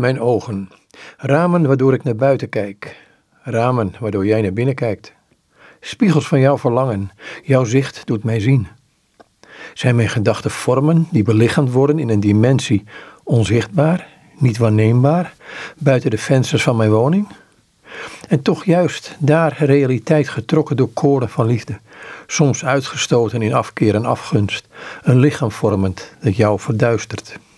Mijn ogen. Ramen waardoor ik naar buiten kijk. Ramen waardoor jij naar binnen kijkt. Spiegels van jouw verlangen. Jouw zicht doet mij zien. Zijn mijn gedachten vormen die belichaamd worden in een dimensie onzichtbaar, niet waarneembaar, buiten de vensters van mijn woning? En toch juist daar realiteit getrokken door koren van liefde, soms uitgestoten in afkeer en afgunst, een lichaam vormend dat jou verduistert.